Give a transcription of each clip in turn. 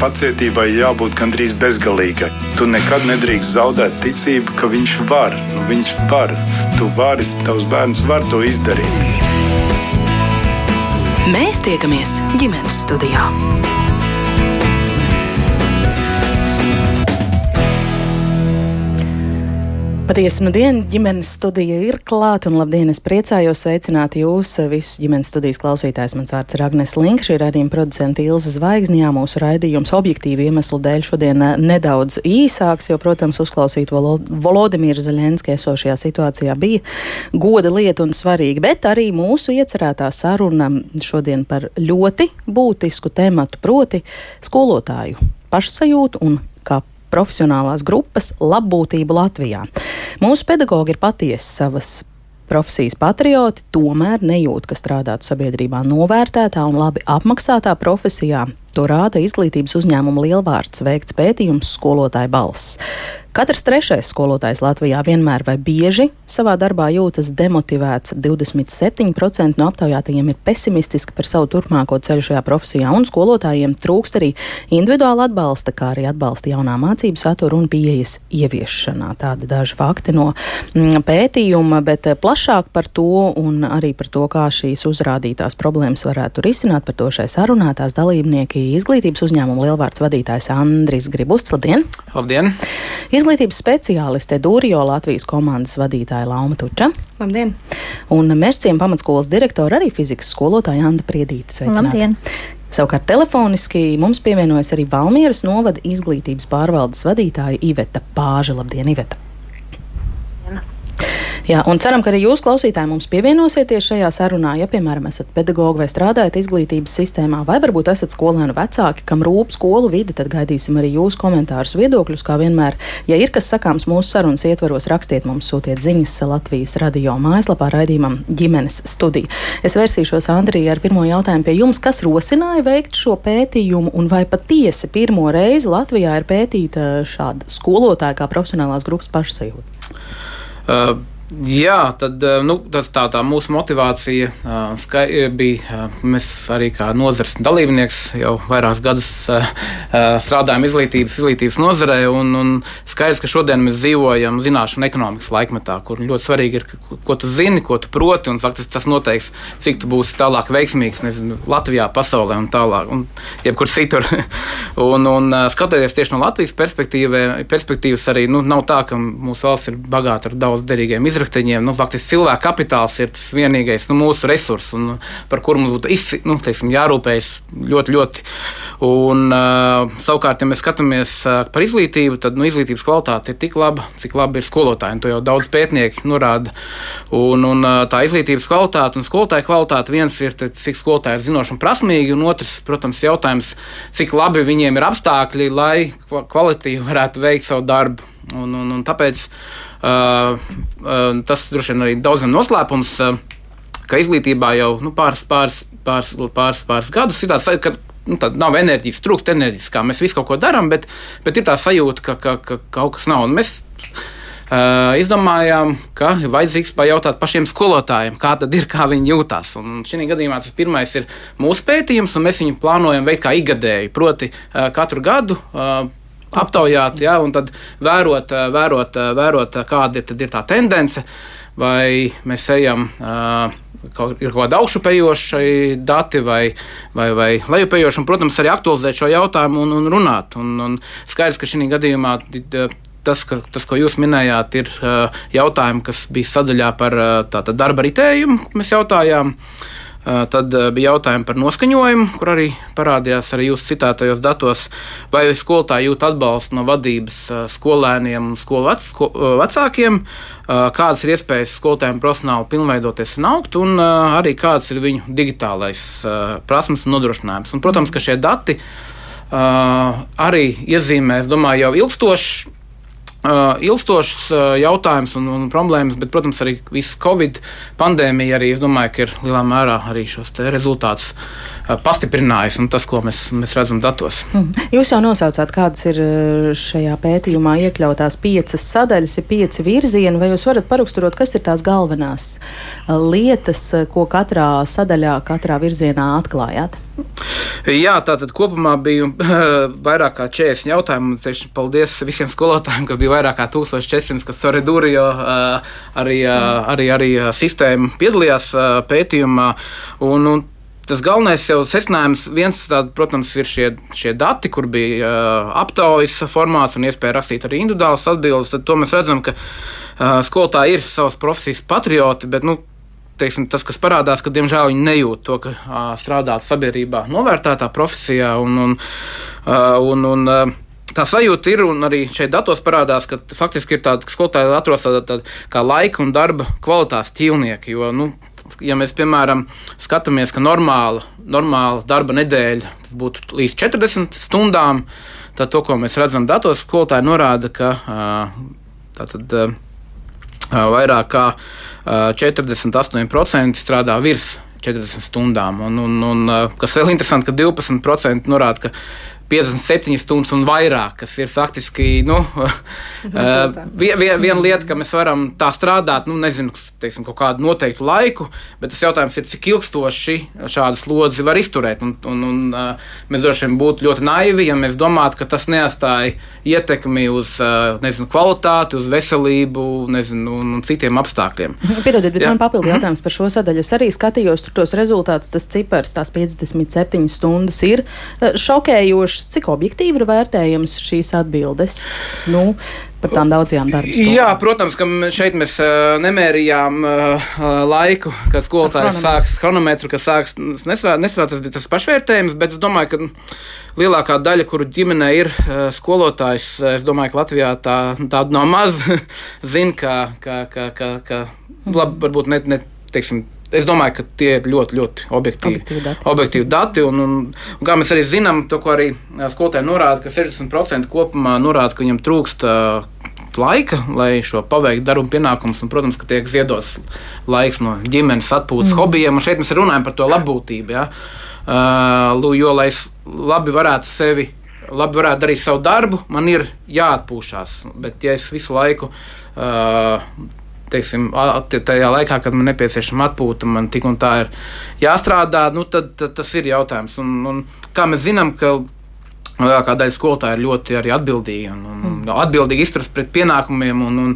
pacietībai jābūt gandrīz bezgalīgai. Tu nekad nedrīkst zaudēt ticību, ka viņš var. Nu, viņš var. Tu vari, tavs bērns var to izdarīt. Mēs tiekamies ģimenes studijā. Patiesi, nu diena ģimenes studija ir klāta, un labdien, es priecājos sveicināt jūs visus ģimenes studijas klausītājus. Mans vārds ir Agnes Link, šī raidījuma producenta Ilza Zvaigznijā. Mūsu raidījums objektīvi iemeslu dēļ šodien eh, nedaudz īsāks, jo, protams, uzklausīt Volo Volodimīru Zaļenski esošajā situācijā bija goda lieta un svarīga, bet arī mūsu iecerētā saruna šodien par ļoti būtisku tematu, proti skolotāju pašsajūtu un profesionālās grupas labbūtību Latvijā. Mūsu pedagogi ir patiesi savas profesijas patrioti, tomēr nejūt, ka strādātu sabiedrībā novērtētā un labi apmaksātā profesijā. To rāda izglītības uzņēmuma lielvārds veikts pētījums skolotāja balss. Katrs trešais skolotājs Latvijā vienmēr vai bieži savā darbā jūtas demotivēts. 27% no aptaujātajiem ir pesimistiski par savu turpmāko ceļu šajā profesijā, un skolotājiem trūkst arī individuāla atbalsta, kā arī atbalsta jaunā mācību satura un pieejas ieviešanā. Tādi daži fakti no mm, pētījuma, bet eh, plašāk par to un arī par to, kā šīs uzrādītās problēmas varētu risināt, par to šai sarunātās dalībnieki izglītības uzņēmuma lielvārds vadītājs Andris Gribusts. Labdien! Labdien! Izglītības speciāliste Dūrijo Latvijas komandas vadītāja Lauma Tuča. Labdien! Un Mešciem pamatskolas direktora arī fizikas skolotāja Anda Priedīte. Sveicināti. Labdien! Savukārt telefoniski mums pievienojas arī Valmieras novada izglītības pārvaldes vadītāja Iveta Pāža. Labdien, Iveta! Jā, un ceram, ka arī jūs, klausītāji, mums pievienosiieties šajā sarunā. Ja, piemēram, esat pedagogi vai strādājat izglītības sistēmā, vai varbūt esat skolēnu vecāki, kam rūp skolu vide, tad gaidīsim arī jūsu komentārus, viedokļus. Kā vienmēr, ja ir kas sakāms mūsu sarunas ietvaros, rakstiet mums, sūtiet ziņas Latvijas radio mājaslapā raidījumam ģimenes studija. Es vērsīšos Andrija ar pirmo jautājumu pie jums, kas rosināja veikt šo pētījumu, un vai patiesi pirmo reizi Latvijā ir pētīta šāda skolotāja kā profesionālās grupas pašsajūta? Uh. Jā, tad eh, nu, tas tā, tā mūsu motivācija uh, skai, bija. Uh, mēs arī kā nozares dalībnieks jau vairākus gadus uh, strādājam izglītības, izglītības nozarē. Un, un skaidrs, ka šodien mēs dzīvojam zināšanu ekonomikas laikmetā, kur ļoti svarīgi ir, ko tu zini, ko tu proti. Faktiski tas noteiks, cik tu būsi tālāk veiksmīgs nezinu, Latvijā, pasaulē un tālāk, un jebkur citur. un, un skatoties tieši no Latvijas perspektīvas, arī nu, nav tā, ka mūsu valsts ir bagāta ar daudz derīgiem izglītības izrakteņiem. Nu, faktiski cilvēka kapitāls ir tas vienīgais nu, mūsu resurs, un, par kuru mums būtu izsi, nu, teiksim, jārūpējas ļoti, ļoti. Un, uh, savukārt, ja mēs skatāmies uh, par izglītību, tad nu, izglītības kvalitāte ir tik laba, cik labi ir skolotāji. To jau daudz pētnieki norāda. Un, un uh, tā izglītības kvalitāte un skolotāja kvalitāte viens ir, tad, cik skolotāji ir zinoši un prasmīgi, un otrs, protams, jautājums, cik labi viņiem ir apstākļi, lai kvalitīvi varētu veikt savu darbu. Un, un, un tāpēc tas droši vien arī daudziem noslēpums, ka izglītībā jau nu, pāris, pāris, pāris, pāris, pāris gadus ir tāds, ka nu, nav enerģijas, trūkst enerģijas, kā mēs visu kaut ko darām, bet, bet ir tā sajūta, ka, ka, ka kaut kas nav. Un mēs Uh, izdomājām, ka ir vajadzīgs pajautāt pašiem skolotājiem, kā tad ir, kā viņi jūtas. Un šī gadījumā tas pirmais ir mūsu pētījums, un mēs viņu plānojam veikt kā ikgadēju. Proti, uh, katru gadu uh, aptaujāt, ja, un tad vērot, eh, vērot, eh, vērot eh, kāda ir, ir tā tendence, vai mēs ejam. Uh, Kaut, ir kaut kāda augšupejoša dati vai, vai, vai lejupējoša, un, protams, arī aktualizēt šo jautājumu un, un runāt. Un, un skaidrs, ka šī gadījumā tas, ka, tas, ko jūs minējāt, ir jautājumi, kas bija sadaļā par tātad, darba ritējumu, ko mēs jautājām. Uh, Tad bija jautājumi par noskaņojumu, kur arī parādījās arī jūsu citātajos datos, vai skolotāji jūt atbalstu no vadības skolēniem un skolu vec, sko, vecākiem, kādas ir iespējas skolotājiem profesionāli pilnveidoties un augt, un arī kāds ir viņu digitālais prasmes un nodrošinājums. Un, protams, ka šie dati arī iezīmē, es domāju, jau ilgstoši Uh, ilgstošs jautājums un, un problēmas, bet, protams, arī visa Covid pandēmija arī, es domāju, ka ir lielā mērā arī šos rezultātus pastiprinājis un tas, ko mēs, mēs redzam datos. Mhm. Jūs jau nosaucāt, kādas ir šajā pētījumā iekļautās piecas sadaļas, ir pieci virzieni, vai jūs varat paraksturot, kas ir tās galvenās lietas, ko katrā sadaļā, katrā virzienā atklājāt? Jā, tā tad kopumā bija vairāk kā 40 jautājumu. Teikšu, paldies visiem skolotājiem, kas bija vairāk kā 1400, kas ar Redūrio arī, arī, arī sistēmu piedalījās pētījumā. Un, un Tas galvenais jau secinājums, viens, tād, protams, ir šie, šie dati, kur bija uh, aptaujas formāts un iespēja rakstīt arī individuālas atbildes. Tad mēs redzam, ka uh, skolotāji ir savas profesijas patrioti, bet nu, teiksim, tas, kas parādās, ka diemžēl viņi nejūt to, ka uh, strādāt sabiedrībā novērtētā profesijā. Un, un, uh, un, un, uh, Tā sajūta ir, un arī šeit datos parādās, ka faktiski ir tāda, ka skolotāji atrodas tāda, tāda kā laika un darba kvalitātes ķīlnieki. Jo, nu, ja mēs, piemēram, skatāmies, ka normāla, normāla darba nedēļa būtu līdz 40 stundām, tad to, ko mēs redzam datos, skolotāji norāda, ka tātad, vairāk kā 48% strādā virs 40 stundām. Un, un, un, kas vēl interesanti, ka 12% norāda, ka 57 stundas un vairāk, kas ir faktiski nu, vien, vien, viena lieta, ka mēs varam tā strādāt, nu, nezinu, teiksim, kaut kādu noteiktu laiku, bet tas jautājums ir, cik ilgstoši šādu slodzi var izturēt. Un, un, un, mēs droši vien būtu ļoti naivi, ja mēs domātu, ka tas neatstāja ietekmi uz nezinu, kvalitāti, uz veselību nezinu, un, un citiem apstākļiem. Piedodiet, bet Jā. man papildu jautājums par šo sadaļu. Es arī skatījos tos rezultātus, tas cipars, tās 57 stundas ir šokējoši jautājuši, cik objektīvi ir vērtējams šīs atbildes nu, par tām daudzajām darbībām? Jā, protams, ka šeit mēs uh, nemērījām uh, laiku, kad skolotājs sāks chronometru, kas sāks nesvērts, tas bija tas pašvērtējums, bet es domāju, ka lielākā daļa, kuru ģimenē ir uh, skolotājs, es domāju, ka Latvijā tā, tāda no maz zina, ka, ka, ka, ka, ka labi, varbūt ne, ne teiksim, Es domāju, ka tie ir ļoti, ļoti objektīvi, objektīvi dati. Objektīvi dati un, un, un, kā mēs arī zinām, to, arī skolotāji norāda, ka 60% kopumā norāda, ka viņam trūkst uh, laika, lai šo paveiktu darbu pienākumus. Un, protams, ka tiek ziedots laiks no ģimenes atpūtas mm. hobijiem. Un šeit mēs runājam par to labbūtību. Ja? Uh, jo, lai es labi varētu sevi, labi varētu darīt savu darbu, man ir jāatpūšas. Bet, ja es visu laiku uh, teiksim, tajā laikā, kad man nepieciešama atpūta, man tik un tā ir jāstrādā, nu, tad, tad tas ir jautājums. Un, un, kā mēs zinām, ka Lielākā daļa skolotāju ir ļoti atbildīga un, un mm. atbildīgi izturas pret pienākumiem. Un, un,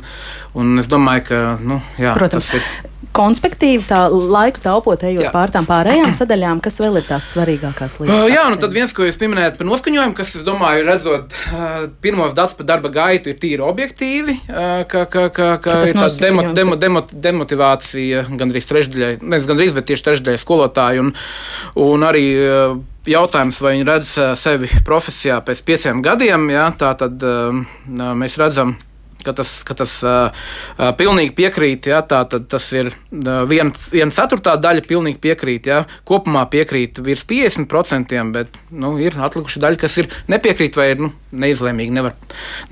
un es domāju, ka nu, jā, Protams. tas ir konspektīvi, tā laiku taupot, ejot jā. pār tām pārējām sadaļām, kas vēl ir tās svarīgākās lietas? Uh, jā, nu tad viens, ko jūs pieminējat par noskaņojumu, kas, es domāju, redzot uh, pirmos datus par darba gaitu, ir tīri objektīvi, uh, ka, ka, ka, ka ir tāda demo, demo, demo, demotivācija gandrīz trešdaļai, nevis gandrīz, bet tieši trešdaļai skolotāju un, un arī uh, jautājums, vai viņi redz sevi profesijā pēc pieciem gadiem, ja, tā tad uh, mēs redzam, ka tas, ka tas uh, uh, pilnīgi piekrīt. Ja, tā, tas ir uh, viena, viena ceturtā daļa, pilnīgi piekrīt. Ja, kopumā piekrīt virs 50%, bet nu, ir atlikuši daļa, kas ir nepiekrīt vai ir nu, neizlēmīgi. Nevar,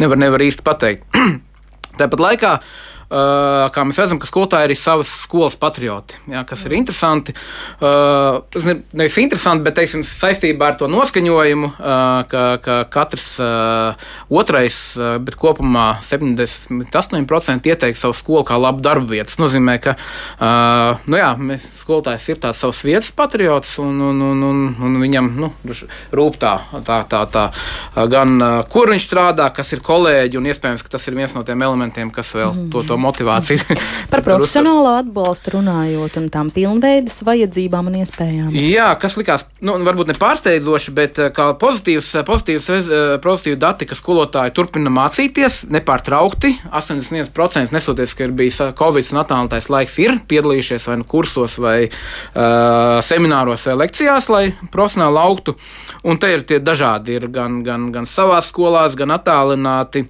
nevar, nevar īsti pateikt. Tāpat laikā Uh, kā mēs redzam, ka skolotāji ir savas skolas patrioti, jā, kas ir interesanti. Uh, ne, nevis interesanti, bet teiksim, saistībā ar to noskaņojumu, uh, ka, ka katrs otrais, bet kopumā 78% ieteiks savu skolu kā labu darbu vietu. Tas nozīmē, ka nu jā, mēs, skolotājs ir tāds savs vietas patriots un, un, un, un, un viņam nu, rūp tā, tā, tā, tā gan kur viņš strādā, kas ir kolēģi, un iespējams, ka tas ir viens no tiem elementiem, kas vēl mm. to, to motivāciju. Par profesionālo atbalstu runājot un tām pilnveidas vajadzībām un iespējām. Jā, kas likās, nu, varbūt ne pārsteidzoši, bet eh, kā pozitīvs, eh, pozitīvs, eh, pozitīvs dati, ka skolotāji turpina mācīties nepārtraukti. 81% nesoties, ka ir bijis Covid un attālinātais laiks, ir piedalījušies vai nu kursos, vai uh, semināros, vai lekcijās, lai profesionāli augtu. Un te ir tie dažādi, ir gan, gan, gan savās skolās, gan attālināti.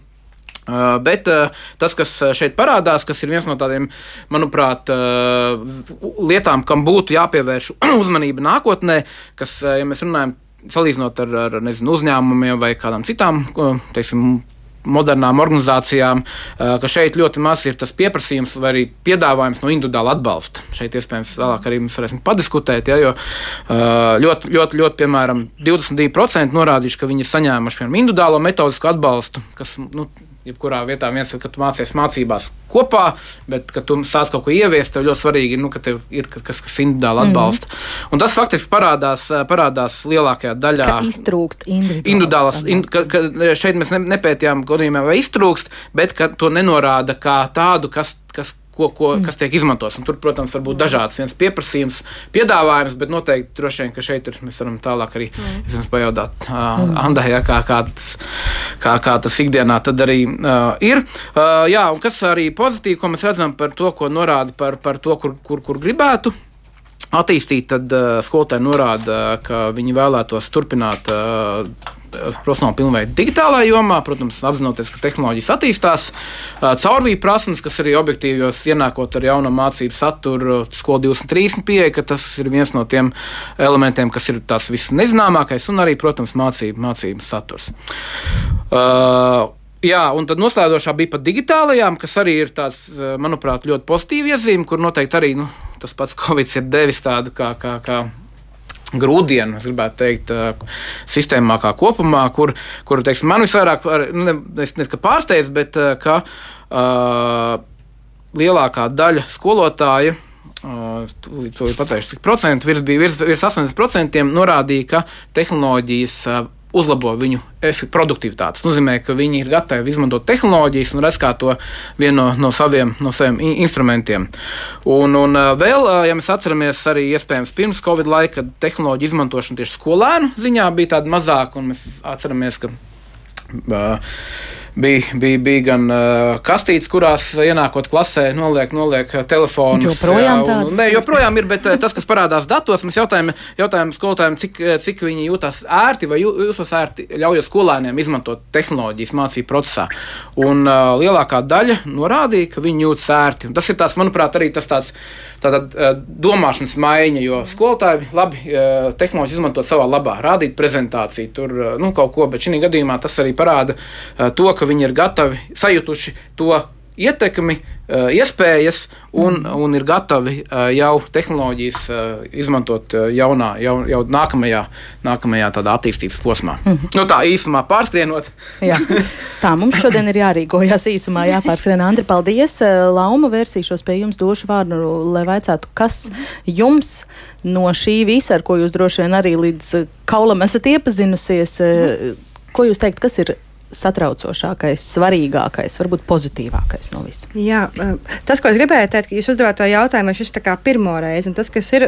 Uh, bet uh, tas, kas uh, šeit parādās, kas ir viens no tādiem, manuprāt, lietām, kam būtu jāpievērš uzmanība nākotnē, kas, ja mēs runājam, salīdzinot ar, ar nezinu, uzņēmumiem vai kādām citām teiksim, modernām organizācijām, ka šeit ļoti maz ir tas pieprasījums vai arī piedāvājums no individuāla atbalsta. Šeit iespējams vēlāk arī mēs varēsim padiskutēt, ja, jo ļoti, ļoti, ļoti, piemēram, 22% norādījuši, ka viņi ir saņēmuši piemēram, individuālo metodisku atbalstu, kas nu, jebkurā vietā viens ir, ka tu mācies mācībās kopā, bet, kad tu sāc kaut ko ieviest, tev ļoti svarīgi, nu, ka tev ir kas, kas individuāli mhm. atbalsta. Mm -hmm. Un tas faktiski parādās, parādās lielākajā daļā. Ka iztrūkst individuālas. In, ka, ka šeit mēs ne, nepētījām godījumā, vai iztrūkst, bet to nenorāda kā tādu, kas, kas ko, ko, mm. kas tiek izmantots. Un tur, protams, var būt dažāds viens pieprasījums, piedāvājums, bet noteikti droši vien, ka šeit ir, mēs varam tālāk arī mm. pajautāt uh, mm. Andai, ja, kā, kā, kā, kā tas ikdienā tad arī uh, ir. Uh, jā, un kas arī pozitīvi, ko mēs redzam par to, ko norāda par, par to, kur, kur, kur gribētu attīstīt, tad uh, skolotāji norāda, ka viņi vēlētos turpināt uh, profesionāli pilnveidi digitālā jomā, protams, apzinoties, ka tehnoloģijas attīstās, caurvīja prasmes, kas arī objektīvos ienākot ar jaunu mācību saturu, skolu 230 pieeja, ka tas ir viens no tiem elementiem, kas ir tās visnezināmākais, un arī, protams, mācību, mācību saturs. Uh, Jā, un tad noslēdzošā bija par digitālajām, kas arī ir tāds, manuprāt, ļoti pozitīva iezīme, kur noteikti arī nu, tas pats Covid ir devis tādu kā, kā, kā grūdienu, es gribētu teikt, sistēmā kā kopumā, kur, kur teiksim, man visvairāk, nu, ne, nezinu, pārsteidz, bet ka uh, lielākā daļa skolotāju. Uh, to ir pateikts, cik procentu virs, bija virs, virs 80% norādīja, ka tehnoloģijas uh, uzlabo viņu produktivitāti. Tas nozīmē, ka viņi ir gatavi izmantot tehnoloģijas un redz kā to vienu no, no, saviem, no saviem instrumentiem. Un, un vēl, ja mēs atceramies arī iespējams pirms Covid laika, kad tehnoloģija izmantošana tieši skolēnu ziņā bija tāda mazāka, un mēs atceramies, ka. Uh, bija, bija, bija gan uh, kastītes, kurās ienākot klasē, noliek, noliek telefonus. Joprojām jā, un, un, ne, joprojām ir, bet tas, kas parādās datos, mēs jautājam, jautājam skolotājiem, cik, cik viņi jūtas ērti vai jūtas ērti ļaujot skolēniem izmantot tehnoloģijas mācību procesā. Un uh, lielākā daļa norādīja, ka viņi jūtas ērti. Un tas ir tās, manuprāt, arī tas tāds tātad, uh, domāšanas maiņa, jo skolotāji labi uh, tehnoloģijas izmantot savā labā, rādīt prezentāciju, tur uh, nu, kaut ko, bet šī gadījumā tas arī parāda to, ka viņi ir gatavi, sajutuši to ietekmi, eh, iespējas un, mm. un ir gatavi eh, jau tehnoloģijas eh, izmantot jaunā, jau, jau nākamajā, nākamajā attīstības posmā. Mm -hmm. nu, tā īsumā pārskrienot. Jā. Tā mums šodien ir jārīkojas īsumā, jāpārskrien. Andri, paldies! Lauma vērsīšos pie jums, došu vārdu, lai vaicātu, kas jums no šī visa, ar ko jūs droši vien arī līdz kaulam esat iepazinusies, mm. ko jūs teikt, kas ir satraucošākais, svarīgākais, varbūt pozitīvākais no visiem? Jā, tas, ko es gribēju teikt, ka jūs uzdevāt to jautājumu, šis ir pirmo reizi, un tas, kas ir,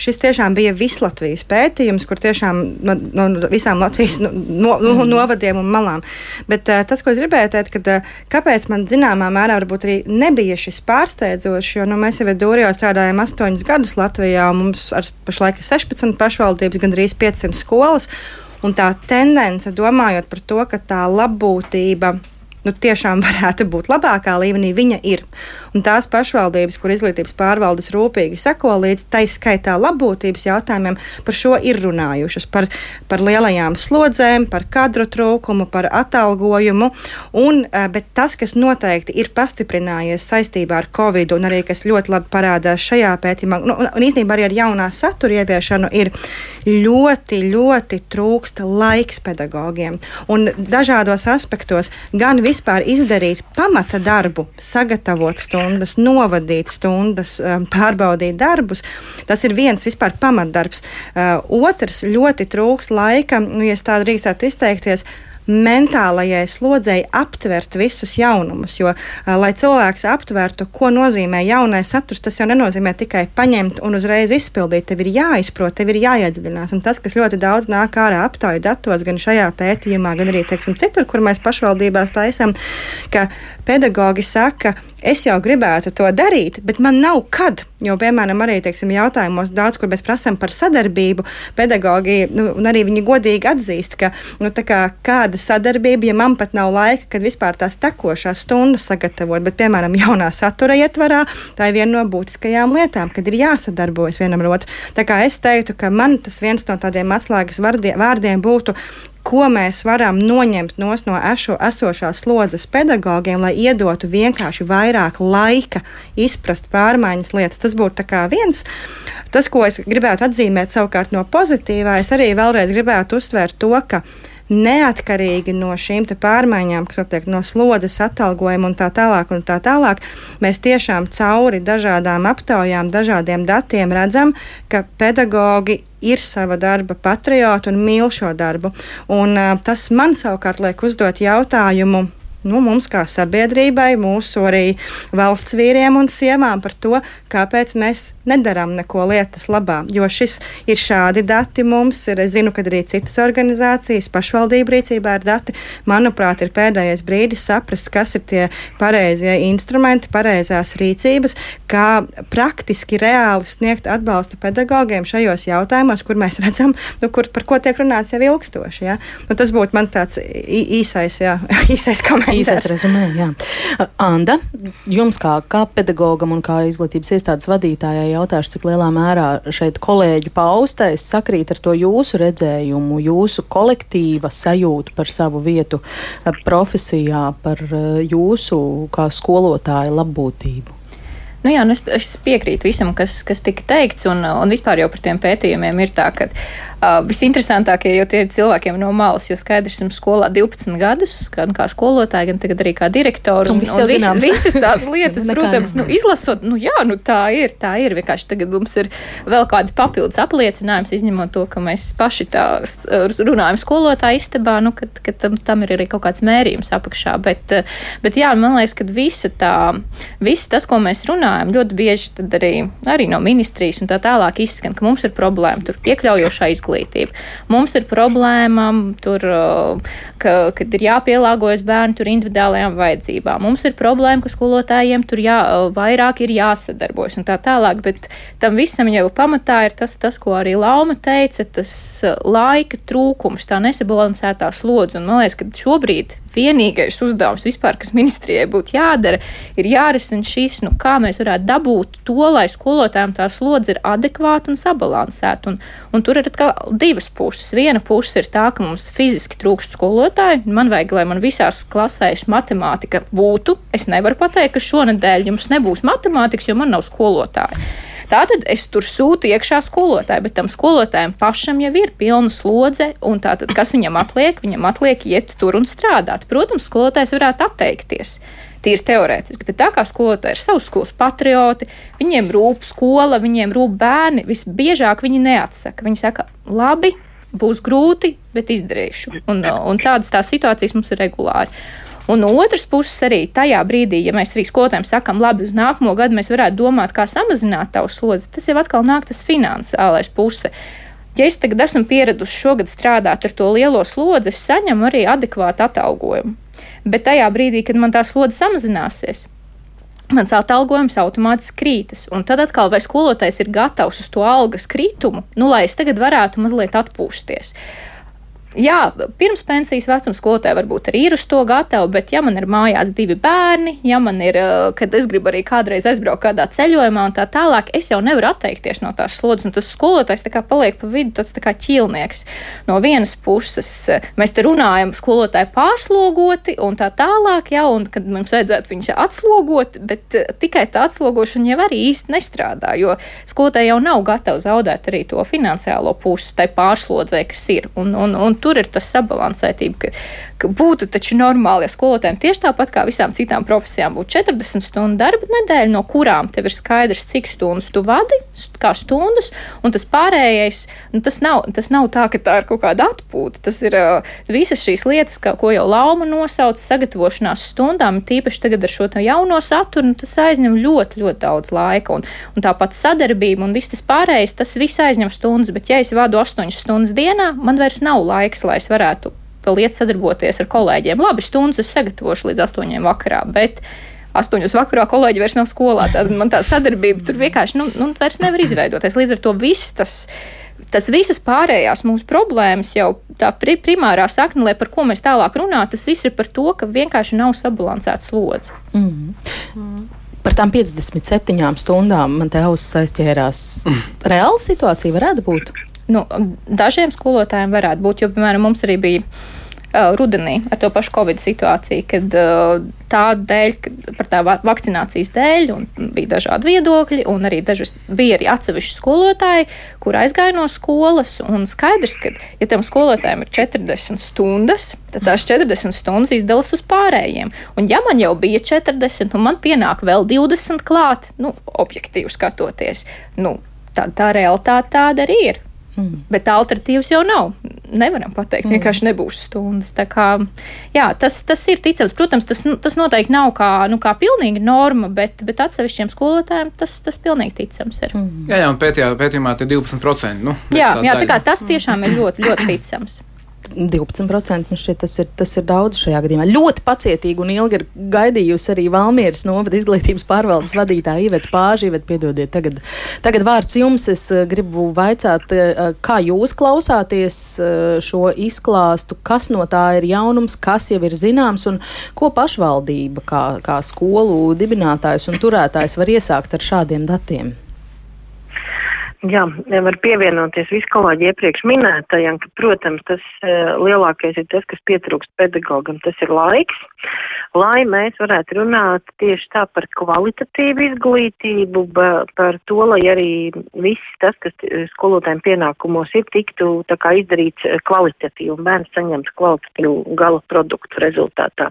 šis tiešām bija vislatvijas pētījums, kur tiešām no, no visām Latvijas no, no, no, novadiem un malām. Bet tas, ko es gribēju teikt, kad, kāpēc man zināmā mērā varbūt arī nebija šis pārsteidzošs, jo nu, mēs jau Dūrijā strādājam astoņus gadus Latvijā, un mums ar pašlaik ir 16 pašvaldības, gandrīz 500 skolas. Un tā tendence, domājot par to, ka tā labbūtība nu, tiešām varētu būt labākā līmenī, viņa ir. Un tās pašvaldības, kur izglītības pārvaldes rūpīgi seko līdz tai skaitā labbūtības jautājumiem, par šo ir runājušas. Par, par lielajām slodzēm, par kadru trūkumu, par atalgojumu. Un, eh, bet tas, kas noteikti ir pastiprinājies saistībā ar Covid, un arī kas ļoti labi parādās šajā pētījumā, nu, un, un īstenībā arī ar jaunā satura ieviešanu, ir ļoti, ļoti trūksta laiks pedagogiem. Un dažādos aspektos gan vispār izdarīt pamata darbu, sagatavot stundas, novadīt stundas, um, pārbaudīt darbus. Tas ir viens vispār pamatdarbs. Uh, otrs ļoti trūks laika, nu, ja tā drīkstētu izteikties mentālajai slodzei aptvert visus jaunumus. Jo, lai cilvēks aptvertu, ko nozīmē jaunais saturs, tas jau nenozīmē tikai paņemt un uzreiz izpildīt. Tev ir jāizprot, tev ir jāiedziļinās. Un tas, kas ļoti daudz nāk ārā aptauju datos, gan šajā pētījumā, gan arī teiksim, citur, kur mēs pašvaldībās taisām, ka pedagogi saka, es jau gribētu to darīt, bet man nav kad. Jo, piemēram, arī teiksim, jautājumos daudz, kur mēs prasām par sadarbību, pedagogi nu, arī viņi godīgi atzīst, ka nu, kā, kāda sadarbība, ja man pat nav laika, kad vispār tās tekošās stundas sagatavot, bet, piemēram, jaunā satura ietvarā, tā ir viena no būtiskajām lietām, kad ir jāsadarbojas vienam ar otru. Tā kā es teiktu, ka man tas viens no tādiem atslēgas vārdiem būtu ko mēs varam noņemt no ešo, esošās slodzes pedagogiem, lai iedotu vienkārši vairāk laika izprast pārmaiņas lietas. Tas būtu viens. Tas, ko es gribētu atzīmēt savukārt no pozitīvā, es arī vēlreiz gribētu uzsvērt to, ka neatkarīgi no šīm pārmaiņām, kas notiek no slodzes, atalgojuma un tā tālāk, un tā tālāk, mēs tiešām cauri dažādām aptaujām, dažādiem datiem redzam, ka pedagogi ir sava darba patrioti un mīl šo darbu. Un, uh, tas man savukārt liek uzdot jautājumu nu, mums kā sabiedrībai, mūsu arī valsts vīriem un sievām par to, kāpēc mēs nedarām neko lietas labā. Jo šis ir šādi dati mums, ir, es zinu, ka arī citas organizācijas, pašvaldību rīcībā ir dati. Manuprāt, ir pēdējais brīdis saprast, kas ir tie pareizie instrumenti, pareizās rīcības, kā praktiski reāli sniegt atbalstu pedagogiem šajos jautājumos, kur mēs redzam, nu, kur, par ko tiek runāts jau ilgstoši. Ja? Nu, tas būtu man tāds īsais, jā, īsais komentārs īsais rezumē. Jā. Anda, jums kā, kā pedagogam un kā izglītības iestādes vadītājai jautāšu, cik lielā mērā šeit kolēģu paustais sakrīt ar to jūsu redzējumu, jūsu kolektīva sajūtu par savu vietu profesijā, par jūsu kā skolotāja labbūtību. Nu jā, nu es, es piekrītu visam, kas, kas tika teikts, un, un vispār jau par tiem pētījumiem ir tā, ka Uh, visinteresantākie jau tie ir cilvēkiem no malas, jo skaidrs, esmu skolā 12 gadus, gan kā skolotāja, gan tagad arī kā direktora. Un, un, un vis, visas tās lietas, protams, nu, izlasot, nu jā, nu tā ir, tā ir. Vienkārši tagad mums ir vēl kādi papildus apliecinājums, izņemot to, ka mēs paši tā runājam skolotāja istabā, nu, kad, kad tam, tam ir arī kaut kāds mērījums apakšā. Bet, bet jā, man liekas, ka visa tā, viss tas, ko mēs runājam, ļoti bieži arī, arī no ministrijas un tā tālāk izskan, ka mums ir problēma tur iekļaujošā izglītība izglītību. Mums ir problēma, tur, ka, kad ir jāpielāgojas bērnu tur individuālajām vajadzībām. Mums ir problēma, ka skolotājiem tur jā, vairāk ir jāsadarbojas un tā tālāk, bet tam visam jau pamatā ir tas, tas ko arī Lauma teica, tas laika trūkums, tā nesabalansētā slodze. Un man liekas, ka šobrīd vienīgais uzdevums vispār, kas ministrijai būtu jādara, ir jārisina šīs, nu, kā mēs varētu dabūt to, lai skolotājiem tā slodze ir adekvāta un sabalansēta. Un, un tur ir divas puses. Viena puse ir tā, ka mums fiziski trūkst skolotāju. Man vajag, lai man visās klasēs matemātika būtu. Es nevaru pateikt, ka šonadēļ jums nebūs matemātikas, jo man nav skolotāja. Tātad es tur sūtu iekšā skolotāju, bet tam skolotājam pašam jau ir pilna slodze, un tātad, kas viņam atliek? Viņam atliek iet tur un strādāt. Protams, skolotājs varētu atteikties tīri teorētiski. Bet tā kā skolotāji ir savas skolas patrioti, viņiem rūp skola, viņiem rūp bērni, visbiežāk viņi neatsaka. Viņi saka, labi, būs grūti, bet izdarīšu. Un, un tādas tās situācijas mums ir regulāri. Un no otras puses, arī tajā brīdī, ja mēs arī skolotājiem sakām, labi, uz nākamo gadu mēs varētu domāt, kā samazināt tavu slodzi, tas jau atkal nāk tas finansiālais puse. Ja es tagad esmu pieradusi šogad strādāt ar to lielo slodzi, es saņemu arī adekvātu atalgojumu. Bet tajā brīdī, kad man tā slodze samazināsies, mans atalgojums automātiski krītas. Un tad atkal, vai skolotājs ir gatavs uz to algas kritumu, nu, lai es tagad varētu mazliet atpūsties. Jā, pirms pensijas vecuma skolotāji varbūt arī ir uz to gatavi, bet, ja man ir mājās divi bērni, ja man ir, eh, kad es gribu arī kādreiz aizbraukt kādā ceļojumā un tā tālāk, es jau nevaru atteikties no tās slodzes. Un tas skolotājs tā kā paliek pa vidu, tāds tā kā ķīlnieks. No vienas puses mēs te runājam, skolotāji pārslogoti un tā tālāk, jā, un kad mums vajadzētu viņus atslogot, bet eh, tikai tā atslogošana jau arī īsti nestrādā, jo skolotāji jau nav gatavi zaudēt arī to finansiālo pusi tai pārslodzē, kas ir. Un, un, un tur ir tas sabalansētība, ka, būtu taču normāli, ja skolotājiem tieši tāpat kā visām citām profesijām būtu 40 stundu darba nedēļa, no kurām tev ir skaidrs, cik stundas tu vadi, kā stundas, un tas pārējais, nu, tas, nav, tas nav tā, ka tā ir kaut kāda atpūta. Tas ir uh, visas šīs lietas, kā, ko jau Lauma nosauca, sagatavošanās stundām, tīpaši tagad ar šo jauno saturu, nu, tas aizņem ļoti, ļoti daudz laika. Un, un tāpat sadarbība un viss tas pārējais, tas viss aizņem stundas, bet ja es vadu 8 stundas dienā, man vairs nav laiks, lai es varētu vēl iet sadarboties ar kolēģiem. Labi, stundas es sagatavošu līdz astoņiem vakarā, bet astoņos vakarā kolēģi vairs nav skolā. Tad man tā sadarbība tur vienkārši nu, nu, vairs nevar izveidoties. Līdz ar to viss tas. Tas visas pārējās mūsu problēmas, jau tā pri primārā sakne, lai par ko mēs tālāk runājam, tas viss ir par to, ka vienkārši nav sabalansēta slodze. Mm. Mm. Par tām 57 stundām man te ausis aizķērās. Reāla situācija varētu būt. Nu, dažiem skolotājiem varētu būt, jo, piemēram, mums arī bija rudenī ar to pašu Covid situāciju, kad tā dēļ, par tā vakcinācijas dēļ, un bija dažādi viedokļi, un arī dažas, bija arī atsevišķi skolotāji, kur aizgāja no skolas, un skaidrs, ka, ja tam skolotājiem ir 40 stundas, tad tās 40 stundas izdalās uz pārējiem. Un ja man jau bija 40, un man pienāk vēl 20 klāt, nu, objektīvi skatoties, nu, tad tā realitāte tāda arī ir. Mm. Bet alternatīvas jau nav. Nevaram pateikt, mm. vienkārši nebūs stundas. Kā, jā, tas, tas ir ticams. Protams, tas, tas noteikti nav kā, nu, kā pilnīga norma, bet, bet atsevišķiem skolotājiem tas, tas pilnīgi ticams ir. Mm. Jā, jā un pētījā, pētījumā tie 12%. Nu, jā, jā tā kā tas tiešām ir ļoti, ļoti ticams. 12% man šķiet, tas ir, tas ir daudz šajā gadījumā. Ļoti pacietīgi un ilgi ir gaidījusi arī Valmieras novada izglītības pārvaldes vadītāja Iveta Pāža. Iveta, piedodiet, tagad, tagad vārds jums. Es eh, gribu vaicāt, eh, kā jūs klausāties eh, šo izklāstu, kas no tā ir jaunums, kas jau ir zināms un ko pašvaldība kā, kā skolu dibinātājs un turētājs var iesākt ar šādiem datiem. Jā, var pievienoties visu kolēģi iepriekš minētajam, ka, protams, tas uh, lielākais ir tas, kas pietrūkst pedagogam, tas ir laiks, lai mēs varētu runāt tieši tā par kvalitatīvu izglītību, par to, lai arī viss tas, kas skolotājiem pienākumos ir, tiktu tā kā izdarīts kvalitatīvi un bērns saņemtu kvalitatīvu gala produktu rezultātā.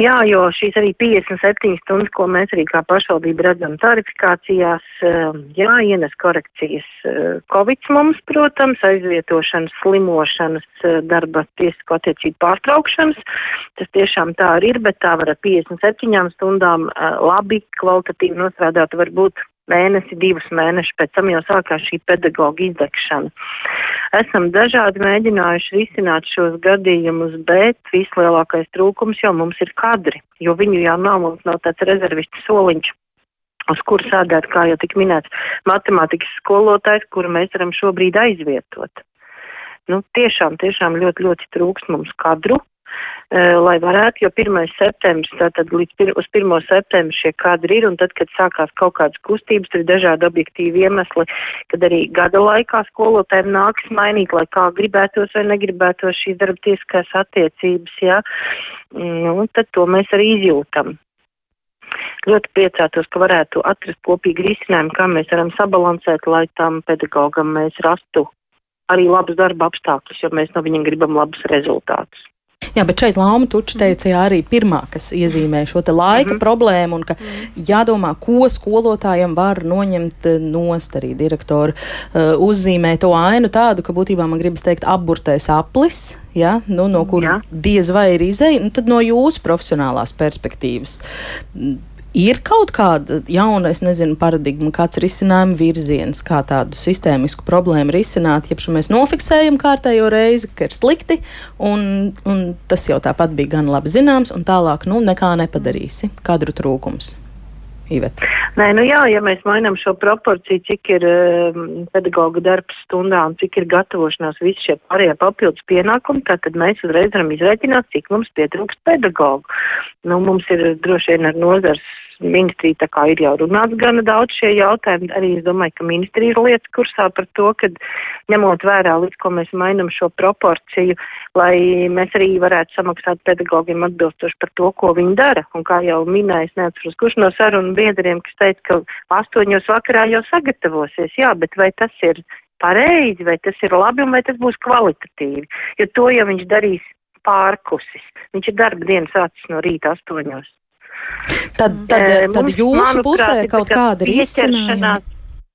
Jā, jo šīs arī 57 stundas, ko mēs arī kā pašvaldība redzam tarifikācijās, eh, jā, ienes korekcijas eh, Covid mums, protams, aizvietošanas, slimošanas, eh, darba tiesisko attiecību pārtraukšanas. Tas tiešām tā arī ir, bet tā var ar 57 stundām labi, kvalitatīvi nostrādāt varbūt mēnesi, divus mēnešus, pēc tam jau sākās šī pedagoģa izdegšana. Esam dažādi mēģinājuši risināt šos gadījumus, bet vislielākais trūkums jau mums ir kadri, jo viņu jau nav, mums nav tāds rezervistu soliņš uz kuru sādēt, kā jau tik minēts, matemātikas skolotājs, kuru mēs varam šobrīd aizvietot. Nu, tiešām, tiešām ļoti, ļoti trūkst mums kadru, lai varētu, jo 1. septembris, tātad līdz pir, uz 1. septembris šie kadri ir, un tad, kad sākās kaut kādas kustības, tur ir dažādi objektīvi iemesli, kad arī gada laikā skolotājiem nāks mainīt, lai kā gribētos vai negribētos šīs darba tieskās attiecības, jā, nu, tad to mēs arī izjūtam ļoti priecātos, ka varētu atrast kopīgi risinājumu, kā mēs varam sabalansēt, lai tam pedagogam mēs rastu arī labus darba apstākļus, jo mēs no viņiem gribam labus rezultātus. Jā, bet šeit Lapa Tuča teica, jā, arī pirmā, kas iezīmē šo laika mm -hmm. problēmu, un ka mm. jādomā, ko skolotājiem var noņemt eh, nost. Arī direktori uh, uzzīmē to ainu tādu, ka būtībā man gribas teikt, apburtais aplis, ja, nu, no kura diez vai ir izēja, nu, tad no jūsu profesionālās perspektīvas Ir kaut kāda jauna, es nezinu, paradigma, kāds risinājuma virziens, kā tādu sistēmisku problēmu risināt, ja mēs nofiksējam kārtējo reizi, ka ir slikti, un, un tas jau tāpat bija gan labi zināms, un tālāk nu, nekā nepadarīsi. Kadru trūkums. Iveta. Nē, nu jā, ja mēs mainām šo proporciju, cik ir um, pedagoga darbs stundā un cik ir gatavošanās visi šie pārējie papildus pienākumi, tad mēs uzreiz varam izrēķināt, cik mums pietrūkst pedagogu. Nu, mums ir droši vien ar nozars ministrija tā kā ir jau runāts gana daudz šie jautājumi. Arī es domāju, ka ministrija ir lietas kursā par to, ka ņemot vērā, līdz ko mēs mainam šo proporciju, lai mēs arī varētu samaksāt pedagogiem atbilstoši par to, ko viņi dara. Un kā jau minēju, es neatceros, kurš no sarunu biedriem, kas teica, ka astoņos vakarā jau sagatavosies. Jā, bet vai tas ir pareizi, vai tas ir labi un vai tas būs kvalitatīvi? Jo to jau viņš darīs pārkusis. Viņš ir darba dienas sācis no rīta astoņos. Tad, tad, tad Mums, jūsu manuprāt, pusē kaut kāda ir izcinājuma.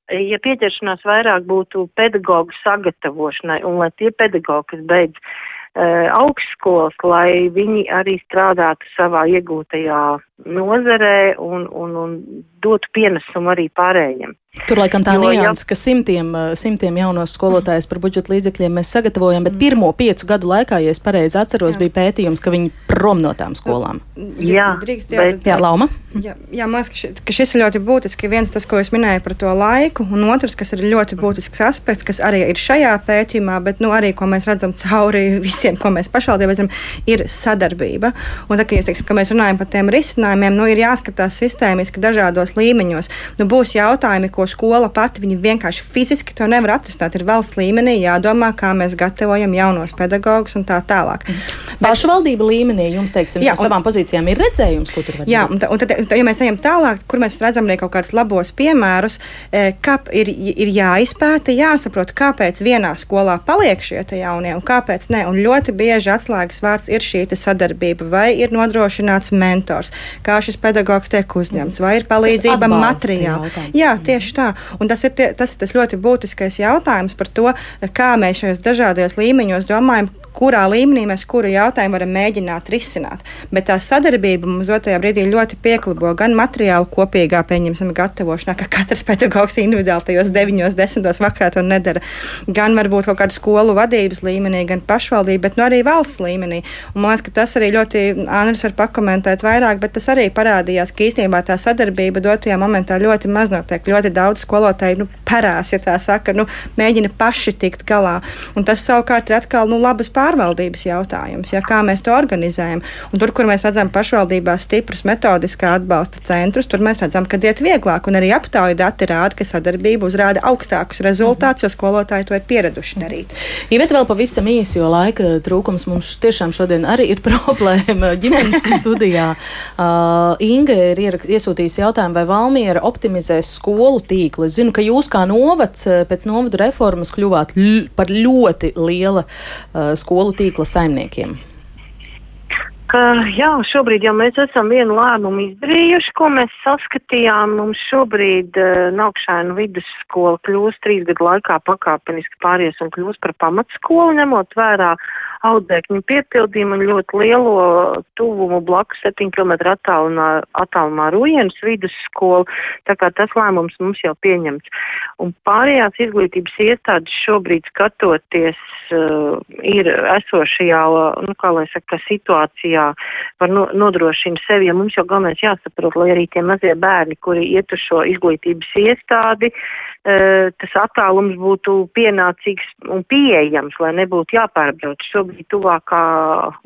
Ja pieķeršanās vairāk būtu pedagoģu sagatavošanai un lai tie pedagoģi, kas beidz uh, augstskolas, lai viņi arī strādātu savā iegūtajā nozarē un, un, un dotu pienesumu arī pārējiem. Tur laikam tā nianses, ka simtiem, simtiem jaunos skolotājus par budžeta līdzekļiem mēs sagatavojam, bet pirmo piecu gadu laikā, ja es pareizi atceros, jā. bija pētījums, ka viņi prom no tām skolām. Jā, drīkst, jā, bet, jā Lauma. Jā, jā man liekas, ka, ši, ka šis ir ļoti būtisks. Viens tas, ko es minēju par to laiku, un otrs, kas ir ļoti būtisks aspekts, kas arī ir šajā pētījumā, bet nu, arī, ko mēs redzam cauri visiem, ko mēs pašvaldībā redzam, ir sadarbība. Un tā, ka, teiksim, ka mēs runājam par tiem risinājumiem, risinājumiem nu, ir jāskatās sistēmiski dažādos līmeņos. Nu, būs jautājumi, ko skola pati vienkārši fiziski to nevar atrisināt. Ir valsts līmenī jādomā, kā mēs gatavojam jaunos pedagogus un tā tālāk. Pašvaldība līmenī jums, teiksim, jā, no savām pozīcijām ir redzējums, ko tur var jā, un, un tad, ja mēs ejam tālāk, kur mēs redzam arī kaut kādus labos piemērus, kā ir, ir jāizpēta, jāsaprot, kāpēc vienā skolā paliek šie jaunie un kāpēc ne. Un ļoti bieži atslēgas vārds ir šī sadarbība, vai ir nodrošināts mentors, kā šis pedagogs tiek uzņemts, vai ir palīdzība materiāli. Jā, tieši tā. Un tas ir, tie, tas ir tas ļoti būtiskais jautājums par to, kā mēs šajos dažādajos līmeņos domājam, kurā līmenī mēs kuru jautājumu varam mēģināt risināt. Bet tā sadarbība mums dotajā brīdī ļoti pieklabo gan materiālu kopīgā, pieņemsim, gatavošanā, ka katrs pedagogs individuāli tajos 9, 10 vakarā to nedara, gan varbūt kaut kādu skolu vadības līmenī, gan pašvaldību, bet nu, arī valsts līmenī. Un man liekas, ka tas arī ļoti, Andris var pakomentēt vairāk, bet tas arī parādījās, ka īstenībā tā sadarbība dotajā momentā ļoti maz notiek. Ļoti daudz skolotāju nu, parās, ja tā saka, nu, mēģina paši tikt galā. Un tas savukārt ir atkal nu, labas pārējās pārvaldības jautājums, ja, kā mēs to organizējam. Un tur, kur mēs redzam pašvaldībās stiprus metodiskā atbalsta centrus, tur mēs redzam, ka iet vieglāk. Un arī aptauju dati rāda, ka sadarbība uzrāda augstākus rezultātus, jo skolotāji to ir pieraduši darīt. Ja bet vēl pavisam īsi, jo laika trūkums mums tiešām šodien arī ir problēma ģimenes studijā. Uh, Inga ir iesūtījusi jautājumu, vai Valmiera optimizēs skolu tīklu. Es zinu, ka jūs kā novads pēc novada reformas kļuvāt par ļoti liela uh, skolu skolu tīkla saimniekiem? Ka, jā, šobrīd jau mēs esam vienu lēmumu izdarījuši, ko mēs saskatījām. Mums šobrīd uh, Naukšēnu vidusskola kļūs trīs gadu laikā pakāpeniski pāries un kļūs par pamatskolu, ņemot vērā audzēkņu piepildījumu un ļoti lielo tuvumu blakus 7 km attālumā, attālumā Rujienas vidusskolu, tā kā tas lēmums mums jau pieņemts. Un pārējās izglītības iestādes šobrīd skatoties uh, ir esošajā, nu, kā lai saka, situācijā var no, nodrošina sevi, ja mums jau galvenais jāsaprot, lai arī tie mazie bērni, kuri iet uz šo izglītības iestādi, uh, tas attālums būtu pienācīgs un pieejams, lai nebūtu jāpārbrauc. Šobrīd tuvākā,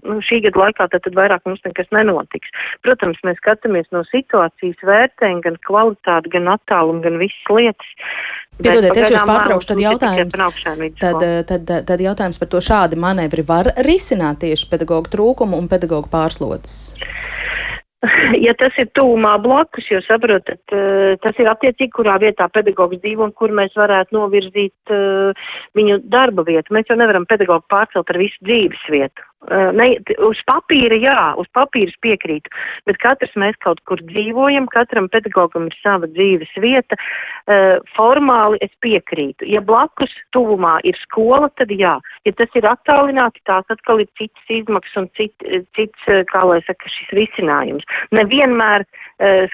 nu, šī gada laikā, tad, tad vairāk mums nekas nenotiks. Protams, mēs skatāmies no situācijas vērtējumu, gan kvalitāti, gan attālumu, gan visas lietas. Piedodiet, es jūs pārtraukšu, tad jautājums, tad, tad, tad jautājums par to šādi manevri var risināt tieši pedagoģu trūkumu un pedagoģu pārslodzes. ja tas ir tūmā blakus, jo saprotat, eh, tas ir attiecīgi, kurā vietā pedagogs dzīvo un kur mēs varētu novirzīt uh, viņu darba vietu. Mēs jau nevaram pedagogu pārcelt ar visu dzīves vietu. Uh, ne, uz papīra jā, uz papīra piekrītu, bet katrs mēs kaut kur dzīvojam, katram pedagogam ir sava dzīves vieta. Uh, formāli es piekrītu. Ja blakus tuvumā ir skola, tad jā. Ja tas ir attālināti, tās atkal ir citas izmaksas un cit, cits, kā lai saka, šis risinājums. Nevienmēr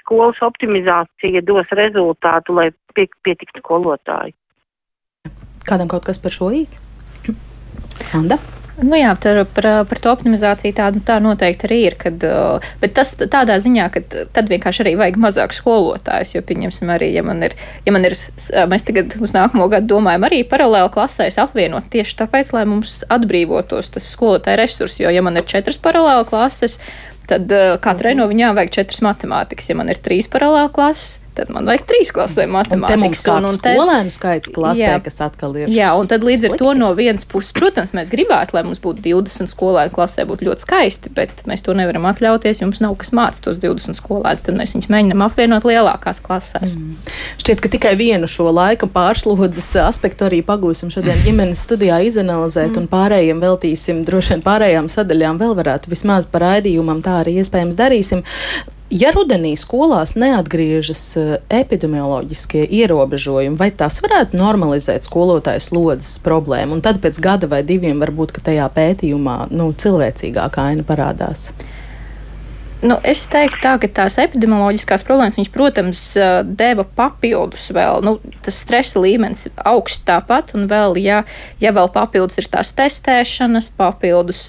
skolas optimizācija dos rezultātu, lai pie, pietiktu skolotāji. Kādam kaut kas par šo īsi? Anda? Nu jā, par, par, par to optimizāciju tā, tā noteikti arī ir. Kad, bet tas tādā ziņā, ka tad vienkārši arī vajag mazāk skolotājus. Jo, pieņemsim, arī, ja man ir, ja man ir mēs tagad uz nākamo gadu domājam arī paralēli klasēs apvienot tieši tāpēc, lai mums atbrīvotos tas skolotāju resurss. Jo, ja man ir četras paralēli klases, tad katrai no viņām vajag četras matemātikas. Ja man ir trīs paralēli klases, tad man vajag trīs klasē matemātikas. Un, un te skolēnu skaits klasē, jā, kas atkal ir. Jā, un tad līdz ar slikti. to no vienas puses, protams, mēs gribētu, lai mums būtu 20 skolēnu klasē, būtu ļoti skaisti, bet mēs to nevaram atļauties. Jums nav kas mācīt tos 20 skolēnus, tad mēs viņus mēģinām apvienot lielākās klasēs. Mm. Šķiet, ka tikai vienu šo laika pārslodzes aspektu arī pagūsim šodien ģimenes studijā izanalizēt, mm. un pārējiem veltīsim, droši vien pārējām sadaļām vēl varētu vismaz par raidījumam tā arī iespējams darīsim. Ja rudenī skolās neatgriežas eh, epidemioloģiskie ierobežojumi, vai tas varētu normalizēt skolotāju slodzes problēmu? Un tad pēc gada vai diviem varbūt tajā pētījumā nu, cilvēcīgāka aina parādās. Nu, es teiktu, tā, ka tās epidemioloģiskās problēmas, viņas, protams, deva papildus vēl. Nu, tas stresa līmenis augsts tāpat, un vēl, ja, ja vēl papildus ir tās testēšanas, papildus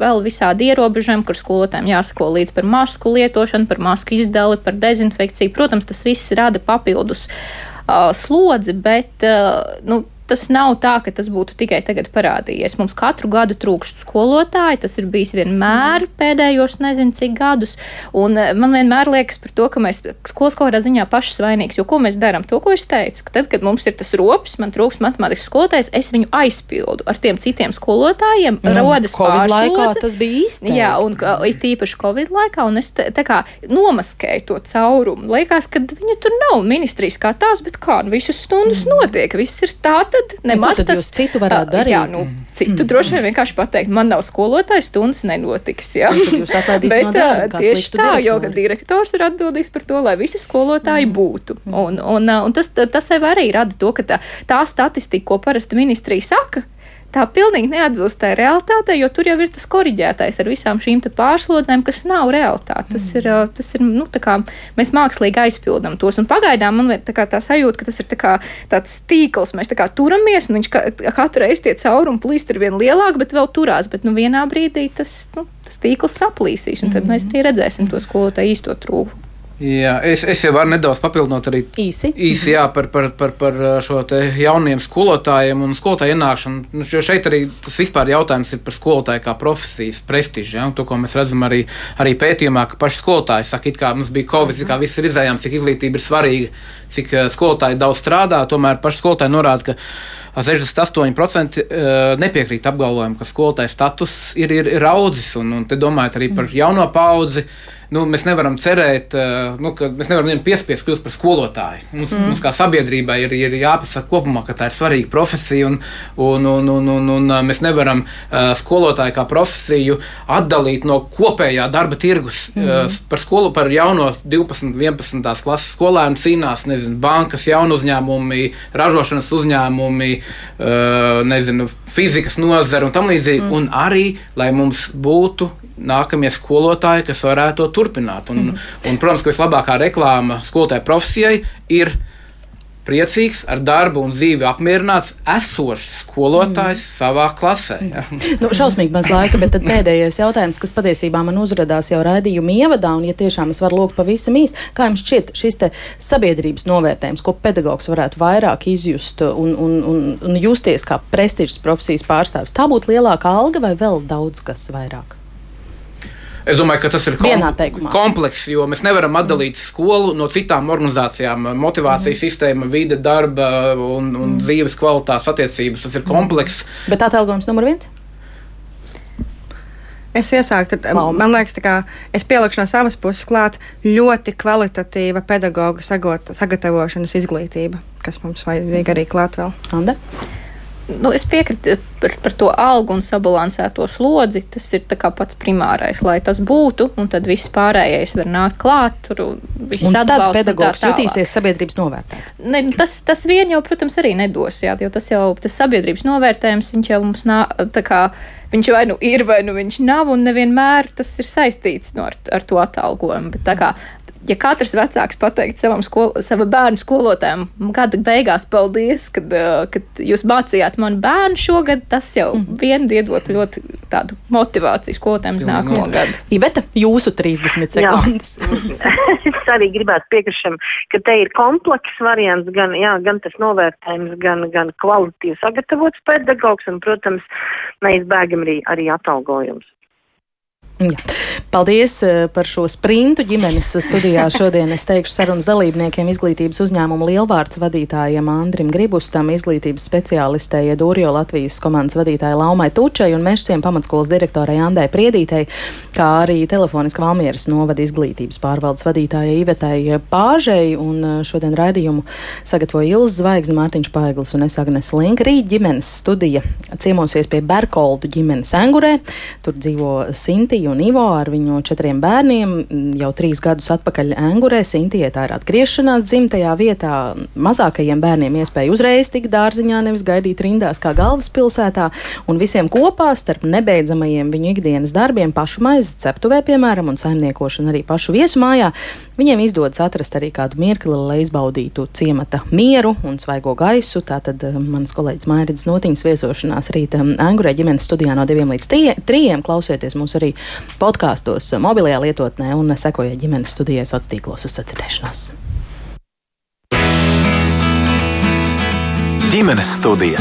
vēl visādi ierobežojumi, kur skolotājiem jāsako līdz par masku lietošanu, par masku izdali, par dezinfekciju. Protams, tas viss rada papildus uh, slodzi, bet uh, nu, tas nav tā, ka tas būtu tikai tagad parādījies. Mums katru gadu trūkst skolotāji, tas ir bijis vienmēr pēdējos nezinu cik gadus, un eh, man vienmēr liekas par to, ka mēs skolas kaut kādā ziņā pašas vainīgs, jo ko mēs darām? To, ko es teicu, ka tad, kad mums ir tas rops, man trūkst matemātikas skolotājs, es viņu aizpildu ar tiem citiem skolotājiem, nu, rodas Covid laikā tas bija īsti. Jā, un it īpaši Covid laikā, un es tā, tā kā nomaskēju to caurumu. Liekas, ka viņa tur nav ministrijas kā tās, bet kā, nu, visas stundas mm. notiek, viss ir tā tad nemaz tad tas citu varētu darīt. Jā, nu, citu mm. droši vien vienkārši pateikt, man nav skolotājas stundas nenotiks. Jā, jūs atlaidīs Bet, no darba. Tieši tā, direktori. jo direktors ir atbildīgs par to, lai visi skolotāji mm. būtu. Un, un, un tas, tas sev arī rada to, ka tā, tā statistika, ko parasti ministrija saka, tā pilnīgi neatbilst tai realitātei, jo tur jau ir tas korģētais ar visām šīm pārslodēm, kas nav realitāte. Tas ir, tas ir nu, kā, mēs mākslīgi aizpildām tos. Un pagaidām man ir tā, tā sajūta, ka tas ir tā kā, tāds tīkls, mēs kā turamies, un viņš ka, katru reizi tie caurumi plīst ir vien lielāk, bet vēl turās. Bet nu, vienā brīdī tas, nu, tas tīkls saplīsīs, un tad mēs arī redzēsim to skolotāju īsto trūkumu. Jā, es, es jau varu nedaudz papildināt arī īsi, īsi jā, par, par, par, par šo jauniem skolotājiem un skolotāju ienākšanu. Nu, šeit arī tas vispār jautājums ir par skolotāju kā profesijas prestižu. Ja? To, ko mēs redzam arī, arī pētījumā, ka paši skolotāji saka, kā mums bija Covid, kā viss ir izējām, cik izglītība ir svarīga, cik skolotāji daudz strādā. Tomēr paši skolotāji norāda, ka 68% nepiekrīt apgalvojumam, ka skolotāja status ir, ir, ir audzis. Un, un te domājot arī par jauno paudzi nu, mēs nevaram cerēt, nu, ka mēs nevaram viņiem piespiest kļūt par skolotāju. Mums, mm. mums kā sabiedrībai ir, ir jāpasaka kopumā, ka tā ir svarīga profesija, un, un, un, un, un, un mēs nevaram uh, skolotāju kā profesiju atdalīt no kopējā darba tirgus. Mm. Uh, par skolu, par jauno 12, 11. klases skolēnu cīnās nezinu, bankas, jaunu uzņēmumi, ražošanas uzņēmumi, uh, nezinu, fizikas nozara un tam līdzīgi. Mm. Un arī, lai mums būtu nākamie skolotāji, kas varētu to turpināt. Un, mm. un, protams, ka vislabākā reklāma skolotāja profesijai ir priecīgs, ar darbu un dzīvi apmierināts, esošs skolotājs mm. savā klasē. Ja? nu, šausmīgi maz laika, bet pēdējais jautājums, kas patiesībā man uzrādījās jau raidījuma ievadā, un, ja tiešām es varu lūgt pavisam īsi, kā jums šķiet šis sabiedrības novērtējums, ko pedagogs varētu vairāk izjust un, un, un, un justies kā prestižas profesijas pārstāvis, tā būtu lielāka alga vai vēl daudz kas vairāk? Es domāju, ka tas ir kom komplekss, jo mēs nevaram atdalīt skolu no citām organizācijām. Motivācijas mm. sistēma, vide, darba un, un mm. dzīves kvalitātes attiecības. Tas ir komplekss. Bet atalgojums numur viens? Es iesāku, tad, man liekas, ka es pielikšu no savas puses klāt ļoti kvalitatīva pedagoģa sagatavošanas izglītība, kas mums vajadzīga arī klāt vēl. Anda? Nu, es piekrītu par, par to algu un sabalansēto slodzi. Tas ir pats primārais, lai tas būtu, un tad viss pārējais var nākt klāt. Tur viss atbalsts. Tad pedagogs tā jutīsies sabiedrības novērtēts. Ne, tas, tas vien jau, protams, arī nedos, jā, jo tas jau tas sabiedrības novērtējums, viņš jau mums nāk, viņš vai nu ir, vai nu viņš nav, un nevienmēr tas ir saistīts no ar, ar to atalgojumu. Bet tā kā ja katrs vecāks pateikt savam skol, sava bērnu skolotājam, gada beigās, paldies, kad, kad jūs mācījāt manu bērnu šogad, tas jau mm. vien iedot ļoti tādu motivāciju skolotājiem uz nākamo gadu. Iveta, jūsu 30 sekundes. es arī gribētu piekrišam, ka te ir komplekss variants, gan, jā, gan tas novērtējums, gan, gan kvalitīvi sagatavots pedagogs un, protams, neizbēgam arī, arī atalgojums. Jā. Paldies eh, par šo sprintu ģimenes studijā. Šodien es teikšu sarunas dalībniekiem izglītības uzņēmumu lielvārds vadītājiem Andrim Gribustam, izglītības speciālistei Edūrio Latvijas komandas vadītājai Laumai Tučai un Mešciem pamatskolas direktorai Andai Priedītei, kā arī telefoniski Valmieras novada izglītības pārvaldes vadītājai Ivetai Pāžei. Un eh, šodien raidījumu sagatavoja Ilza Zvaigzne, Mārtiņš Paiglis un es Agnes Linka. Rīt ģimenes studija ciemosies pie Berkoldu ģimenes Engurē. Tur dzīvo Sinti Sintiju un Ivo ar viņu četriem bērniem jau trīs gadus atpakaļ Engurē. Sintijai tā ir atgriešanās dzimtajā vietā. Mazākajiem bērniem iespēja uzreiz tikt dārziņā, nevis gaidīt rindās kā galvaspilsētā, un visiem kopā starp nebeidzamajiem viņu ikdienas darbiem, pašu maizes ceptuvē, piemēram, un saimniekošanu arī pašu viesmājā, viņiem izdodas atrast arī kādu mirkli, lai izbaudītu ciemata mieru un svaigo gaisu. Tātad eh, mans kolēģis Mairits Notiņas viesošanās rīta Engurē ģimenes studijā no diviem līdz trijiem. Klausieties mūs arī podkāstos, mobilajā lietotnē un sekojiet ģimenes studijai sociālos tīklos uz sacirdēšanos. ģimenes studija.